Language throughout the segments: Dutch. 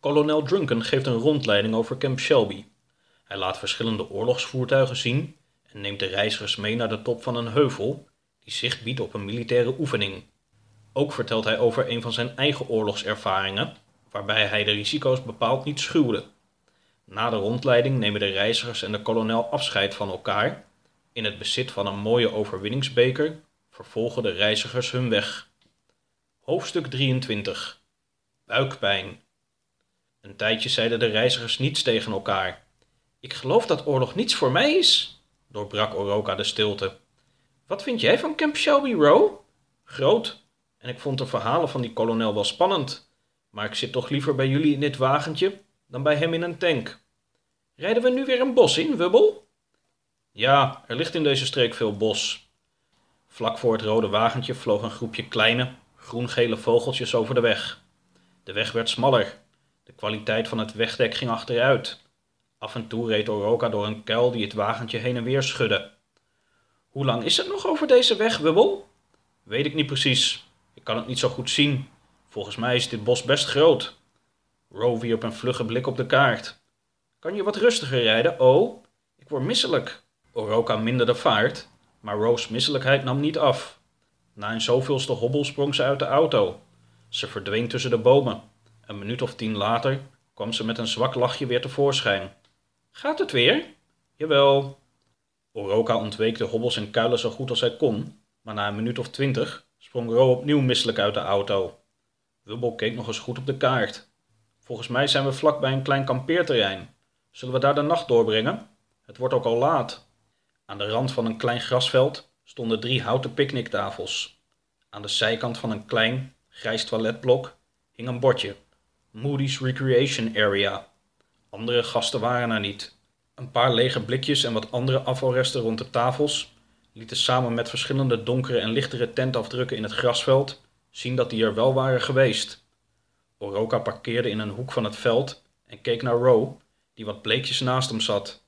Kolonel Drunken geeft een rondleiding over Camp Shelby. Hij laat verschillende oorlogsvoertuigen zien en neemt de reizigers mee naar de top van een heuvel die zicht biedt op een militaire oefening. Ook vertelt hij over een van zijn eigen oorlogservaringen, waarbij hij de risico's bepaald niet schuwde. Na de rondleiding nemen de reizigers en de kolonel afscheid van elkaar. In het bezit van een mooie overwinningsbeker vervolgen de reizigers hun weg. Hoofdstuk 23 Buikpijn Een tijdje zeiden de reizigers niets tegen elkaar. Ik geloof dat oorlog niets voor mij is, doorbrak Oroka de stilte. Wat vind jij van Camp Shelby Row? Groot. En ik vond de verhalen van die kolonel wel spannend. Maar ik zit toch liever bij jullie in dit wagentje dan bij hem in een tank. Rijden we nu weer een bos in, Wubbel? Ja, er ligt in deze streek veel bos. Vlak voor het rode wagentje vloog een groepje kleine, groen-gele vogeltjes over de weg. De weg werd smaller. De kwaliteit van het wegdek ging achteruit. Af en toe reed Oroka door een kuil die het wagentje heen en weer schudde. Hoe lang is het nog over deze weg, Wubbel? Weet ik niet precies. Ik kan het niet zo goed zien. Volgens mij is dit bos best groot. Row wierp een vlugge blik op de kaart. Kan je wat rustiger rijden, oh? Ik word misselijk. Oroka minderde vaart, maar Row's misselijkheid nam niet af. Na een zoveelste hobbel sprong ze uit de auto. Ze verdween tussen de bomen. Een minuut of tien later kwam ze met een zwak lachje weer tevoorschijn. Gaat het weer? Jawel. Oroka ontweek de hobbels en kuilen zo goed als hij kon, maar na een minuut of twintig sprong Ro opnieuw misselijk uit de auto. Wubbel keek nog eens goed op de kaart. Volgens mij zijn we vlak bij een klein kampeerterrein. Zullen we daar de nacht doorbrengen? Het wordt ook al laat. Aan de rand van een klein grasveld stonden drie houten picknicktafels. Aan de zijkant van een klein, grijs toiletblok hing een bordje. Moody's Recreation Area. Andere gasten waren er niet. Een paar lege blikjes en wat andere afvalresten rond de tafels lieten samen met verschillende donkere en lichtere tentafdrukken in het grasveld zien dat die er wel waren geweest. Oroka parkeerde in een hoek van het veld en keek naar Row, die wat bleekjes naast hem zat.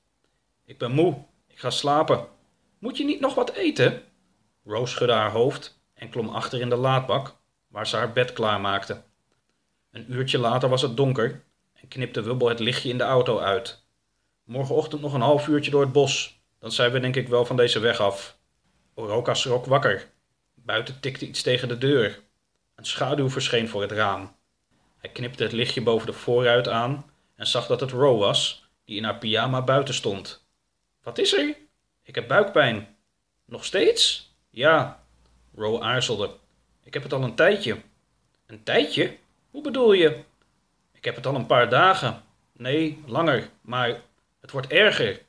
Ik ben moe, ik ga slapen. Moet je niet nog wat eten? Row schudde haar hoofd en klom achter in de laadbak, waar ze haar bed klaarmaakte. Een uurtje later was het donker en knipte Wubbel het lichtje in de auto uit. Morgenochtend nog een half uurtje door het bos, dan zijn we denk ik wel van deze weg af. Oroka schrok wakker. Buiten tikte iets tegen de deur. Een schaduw verscheen voor het raam. Hij knipte het lichtje boven de voorruit aan en zag dat het Ro was, die in haar pyjama buiten stond. Wat is er? Ik heb buikpijn. Nog steeds? Ja. Ro aarzelde. Ik heb het al een tijdje. Een tijdje? Hoe bedoel je? Ik heb het al een paar dagen. Nee, langer, maar het wordt erger.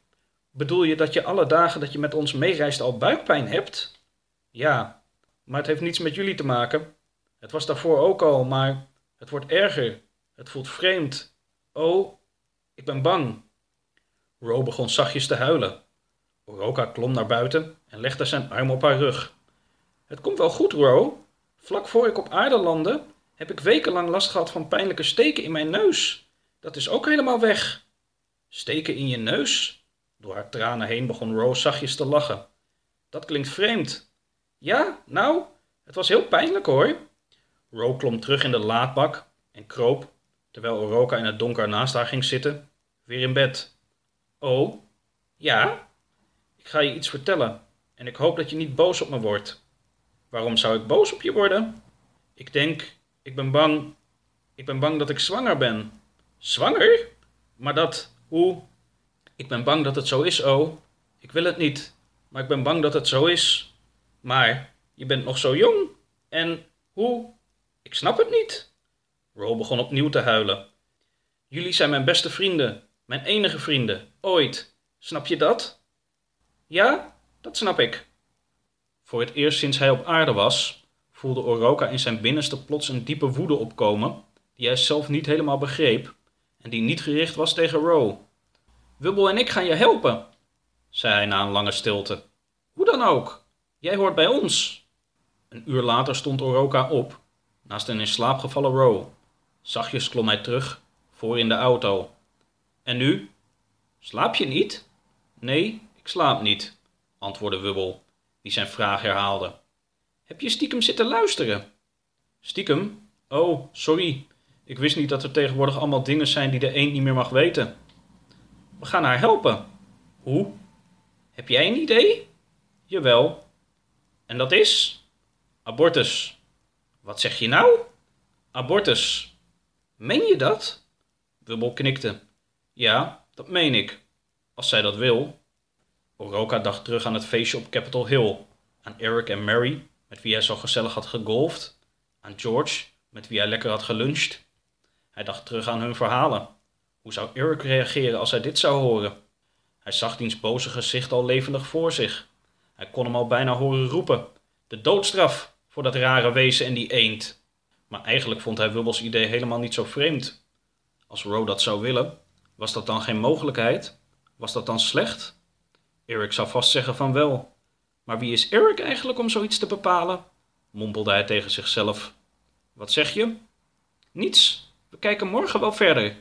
Bedoel je dat je alle dagen dat je met ons meereist al buikpijn hebt? Ja, maar het heeft niets met jullie te maken. Het was daarvoor ook al, maar het wordt erger. Het voelt vreemd. Oh, ik ben bang. Ro begon zachtjes te huilen. Oroka klom naar buiten en legde zijn arm op haar rug. Het komt wel goed, Ro. Vlak voor ik op aarde landde, heb ik wekenlang last gehad van pijnlijke steken in mijn neus. Dat is ook helemaal weg. Steken in je neus? Door haar tranen heen begon Ro zachtjes te lachen. Dat klinkt vreemd. Ja, nou, het was heel pijnlijk hoor. Ro klom terug in de laadbak en kroop, terwijl Oroka in het donker naast haar ging zitten, weer in bed. Oh, ja? Ik ga je iets vertellen en ik hoop dat je niet boos op me wordt. Waarom zou ik boos op je worden? Ik denk, ik ben bang, ik ben bang dat ik zwanger ben. Zwanger? Maar dat, hoe? Ik ben bang dat het zo is, oh. Ik wil het niet, maar ik ben bang dat het zo is. Maar je bent nog zo jong. En hoe? Ik snap het niet. Ro begon opnieuw te huilen. Jullie zijn mijn beste vrienden, mijn enige vrienden, ooit. Snap je dat? Ja, dat snap ik. Voor het eerst sinds hij op aarde was, voelde Oroka in zijn binnenste plots een diepe woede opkomen, die hij zelf niet helemaal begreep en die niet gericht was tegen Ro. Wubbel en ik gaan je helpen, zei hij na een lange stilte. Hoe dan ook, jij hoort bij ons. Een uur later stond Oroka op, naast een in slaap gevallen Ro. Zachtjes klom hij terug, voor in de auto. En nu? Slaap je niet? Nee, ik slaap niet, antwoordde Wubbel, die zijn vraag herhaalde. Heb je stiekem zitten luisteren? Stiekem? Oh, sorry. Ik wist niet dat er tegenwoordig allemaal dingen zijn die de een niet meer mag weten. We gaan haar helpen. Hoe? Heb jij een idee? Jawel. En dat is? Abortus. Wat zeg je nou? Abortus. Meen je dat? Wubbel knikte. Ja, dat meen ik. Als zij dat wil. Oroka dacht terug aan het feestje op Capitol Hill. Aan Eric en Mary, met wie hij zo gezellig had gegolfd. Aan George, met wie hij lekker had geluncht. Hij dacht terug aan hun verhalen. Hoe zou Eric reageren als hij dit zou horen? Hij zag diens boze gezicht al levendig voor zich. Hij kon hem al bijna horen roepen: De doodstraf voor dat rare wezen en die eend. Maar eigenlijk vond hij Wubbels idee helemaal niet zo vreemd. Als Ro dat zou willen, was dat dan geen mogelijkheid? Was dat dan slecht? Eric zou vast zeggen van wel. Maar wie is Eric eigenlijk om zoiets te bepalen? mompelde hij tegen zichzelf. Wat zeg je? Niets. We kijken morgen wel verder.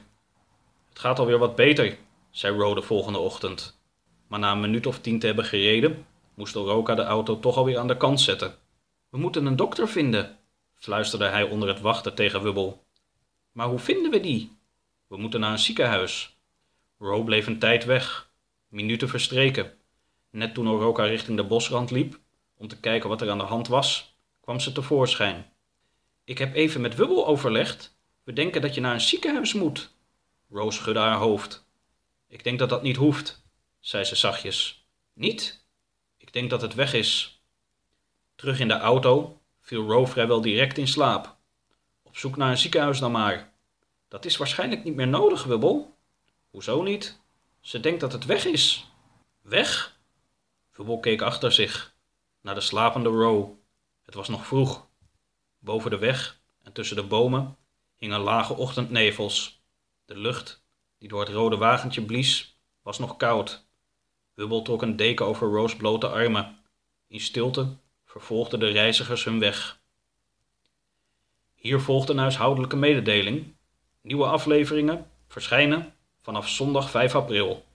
Het gaat alweer wat beter, zei Ro de volgende ochtend. Maar na een minuut of tien te hebben gereden, moest Oroka de auto toch alweer aan de kant zetten. We moeten een dokter vinden, fluisterde hij onder het wachten tegen Wubbel. Maar hoe vinden we die? We moeten naar een ziekenhuis. Ro bleef een tijd weg. Minuten verstreken. Net toen Oroka richting de bosrand liep, om te kijken wat er aan de hand was, kwam ze tevoorschijn. Ik heb even met Wubbel overlegd. We denken dat je naar een ziekenhuis moet. Rose schudde haar hoofd. Ik denk dat dat niet hoeft, zei ze zachtjes. Niet? Ik denk dat het weg is. Terug in de auto viel Ro vrijwel direct in slaap. Op zoek naar een ziekenhuis dan maar. Dat is waarschijnlijk niet meer nodig, Wubbel. Hoezo niet? Ze denkt dat het weg is. Weg? Wubbel keek achter zich, naar de slapende Ro. Het was nog vroeg. Boven de weg en tussen de bomen hingen lage ochtendnevels. De lucht, die door het rode wagentje blies, was nog koud. Wubbel trok een deken over Ro's blote armen. In stilte vervolgden de reizigers hun weg. Hier volgt een huishoudelijke mededeling. Nieuwe afleveringen verschijnen vanaf zondag 5 april.